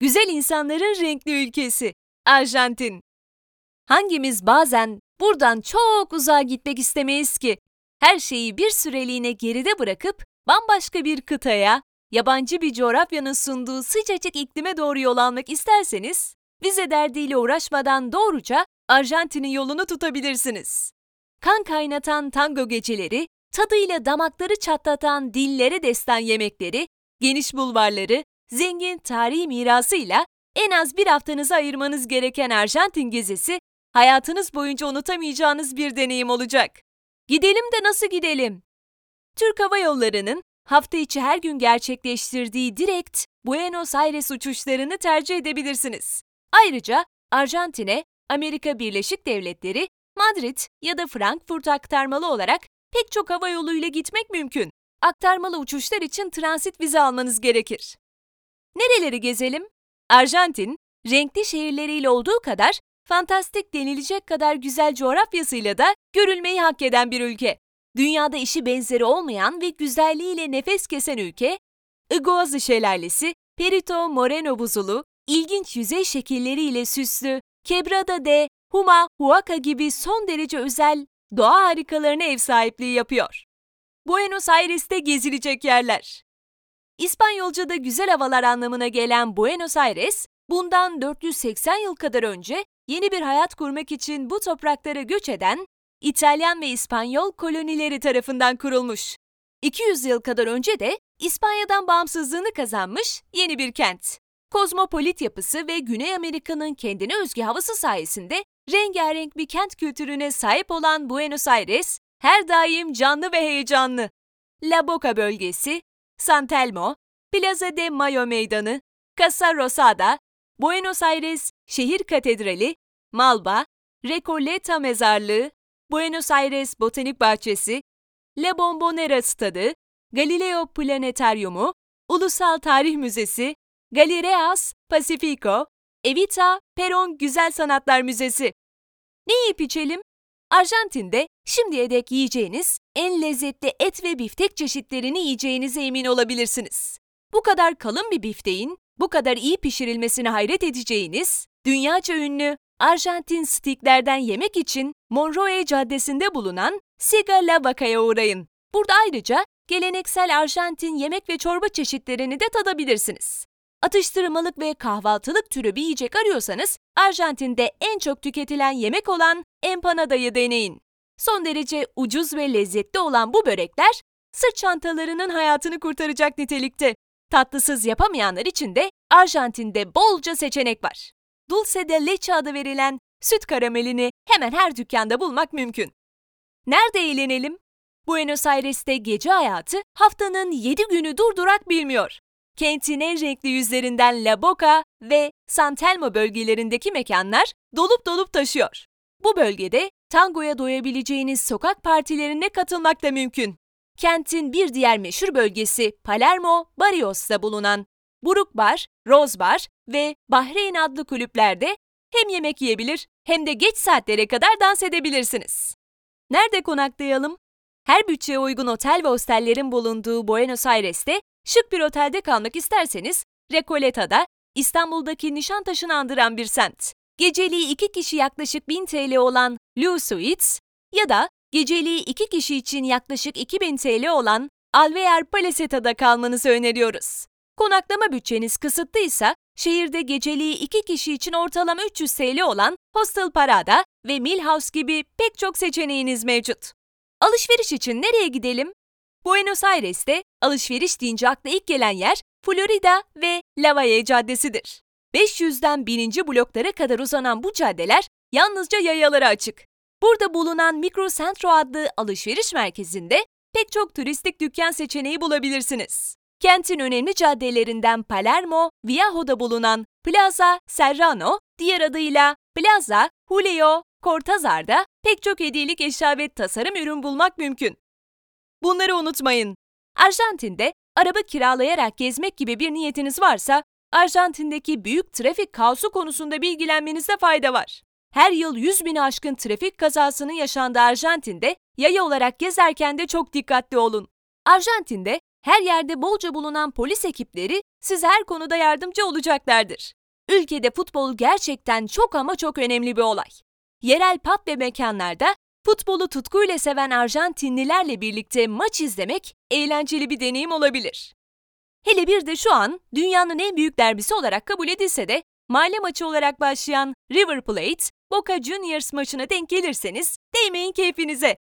güzel insanların renkli ülkesi, Arjantin. Hangimiz bazen buradan çok uzağa gitmek istemeyiz ki? Her şeyi bir süreliğine geride bırakıp bambaşka bir kıtaya, yabancı bir coğrafyanın sunduğu sıcacık iklime doğru yol almak isterseniz, vize derdiyle uğraşmadan doğruca Arjantin'in yolunu tutabilirsiniz. Kan kaynatan tango geceleri, tadıyla damakları çatlatan dillere destan yemekleri, geniş bulvarları, zengin tarihi mirasıyla en az bir haftanızı ayırmanız gereken Arjantin gezisi, hayatınız boyunca unutamayacağınız bir deneyim olacak. Gidelim de nasıl gidelim? Türk Hava Yolları'nın hafta içi her gün gerçekleştirdiği direkt Buenos Aires uçuşlarını tercih edebilirsiniz. Ayrıca Arjantin'e Amerika Birleşik Devletleri, Madrid ya da Frankfurt aktarmalı olarak pek çok hava yoluyla gitmek mümkün. Aktarmalı uçuşlar için transit vize almanız gerekir. Nereleri gezelim? Arjantin, renkli şehirleriyle olduğu kadar fantastik denilecek kadar güzel coğrafyasıyla da görülmeyi hak eden bir ülke. Dünyada işi benzeri olmayan ve güzelliğiyle nefes kesen ülke, Iguazu Şelalesi, Perito Moreno buzulu, ilginç yüzey şekilleriyle süslü, Quebrada de Huma Huaca gibi son derece özel doğa harikalarına ev sahipliği yapıyor. Buenos Aires'te gezilecek yerler. İspanyolca'da güzel havalar anlamına gelen Buenos Aires, bundan 480 yıl kadar önce yeni bir hayat kurmak için bu topraklara göç eden İtalyan ve İspanyol kolonileri tarafından kurulmuş. 200 yıl kadar önce de İspanya'dan bağımsızlığını kazanmış yeni bir kent. Kozmopolit yapısı ve Güney Amerika'nın kendine özgü havası sayesinde rengarenk bir kent kültürüne sahip olan Buenos Aires her daim canlı ve heyecanlı. La Boca bölgesi, San Telmo, Plaza de Mayo Meydanı, Casa Rosada, Buenos Aires Şehir Katedrali, Malba, Recoleta Mezarlığı, Buenos Aires Botanik Bahçesi, La Bombonera Stadı, Galileo Planetaryumu, Ulusal Tarih Müzesi, Galereas Pacifico, Evita Peron Güzel Sanatlar Müzesi. Ne yiyip içelim? Arjantin'de şimdiye dek yiyeceğiniz en lezzetli et ve biftek çeşitlerini yiyeceğinize emin olabilirsiniz. Bu kadar kalın bir bifteğin bu kadar iyi pişirilmesine hayret edeceğiniz, dünyaca ünlü Arjantin stiklerden yemek için Monroe Caddesi'nde bulunan Siga La Vaca'ya uğrayın. Burada ayrıca geleneksel Arjantin yemek ve çorba çeşitlerini de tadabilirsiniz. Atıştırmalık ve kahvaltılık türü bir yiyecek arıyorsanız Arjantin'de en çok tüketilen yemek olan empanadayı deneyin. Son derece ucuz ve lezzetli olan bu börekler sırt çantalarının hayatını kurtaracak nitelikte. Tatlısız yapamayanlar için de Arjantin'de bolca seçenek var. Dulce de leche adı verilen süt karamelini hemen her dükkanda bulmak mümkün. Nerede eğlenelim? Buenos Aires'te gece hayatı haftanın 7 günü durdurak bilmiyor. Kentin en renkli yüzlerinden La Boca ve San Telmo bölgelerindeki mekanlar dolup dolup taşıyor. Bu bölgede tangoya doyabileceğiniz sokak partilerine katılmak da mümkün. Kentin bir diğer meşhur bölgesi Palermo, Barrios'ta bulunan Buruk Bar, Rose Bar ve Bahreyn adlı kulüplerde hem yemek yiyebilir hem de geç saatlere kadar dans edebilirsiniz. Nerede konaklayalım? Her bütçeye uygun otel ve hostellerin bulunduğu Buenos Aires'te şık bir otelde kalmak isterseniz Recoleta'da İstanbul'daki Nişantaşı'nı andıran bir semt. Geceliği iki kişi yaklaşık 1000 TL olan Blue Suites ya da geceliği iki kişi için yaklaşık 2000 TL olan Alvear Palacetta'da kalmanızı öneriyoruz. Konaklama bütçeniz kısıtlıysa şehirde geceliği iki kişi için ortalama 300 TL olan Hostel Parada ve Milhouse gibi pek çok seçeneğiniz mevcut. Alışveriş için nereye gidelim? Buenos Aires'te alışveriş deyince akla ilk gelen yer Florida ve Lavalle Caddesi'dir. 500'den 1000. bloklara kadar uzanan bu caddeler yalnızca yayalara açık. Burada bulunan Micro Centro adlı alışveriş merkezinde pek çok turistik dükkan seçeneği bulabilirsiniz. Kentin önemli caddelerinden Palermo, Viejo'da bulunan Plaza Serrano, diğer adıyla Plaza Julio Cortazar'da pek çok hediyelik eşya ve tasarım ürün bulmak mümkün. Bunları unutmayın. Arjantin'de araba kiralayarak gezmek gibi bir niyetiniz varsa, Arjantin'deki büyük trafik kaosu konusunda bilgilenmenizde fayda var. Her yıl 100 bini aşkın trafik kazasının yaşandığı Arjantin'de yaya olarak gezerken de çok dikkatli olun. Arjantin'de her yerde bolca bulunan polis ekipleri size her konuda yardımcı olacaklardır. Ülkede futbol gerçekten çok ama çok önemli bir olay. Yerel pub ve mekanlarda futbolu tutkuyla seven Arjantinlilerle birlikte maç izlemek eğlenceli bir deneyim olabilir. Hele bir de şu an dünyanın en büyük derbisi olarak kabul edilse de mahalle maçı olarak başlayan River Plate, Boca Juniors maçına denk gelirseniz değmeyin keyfinize.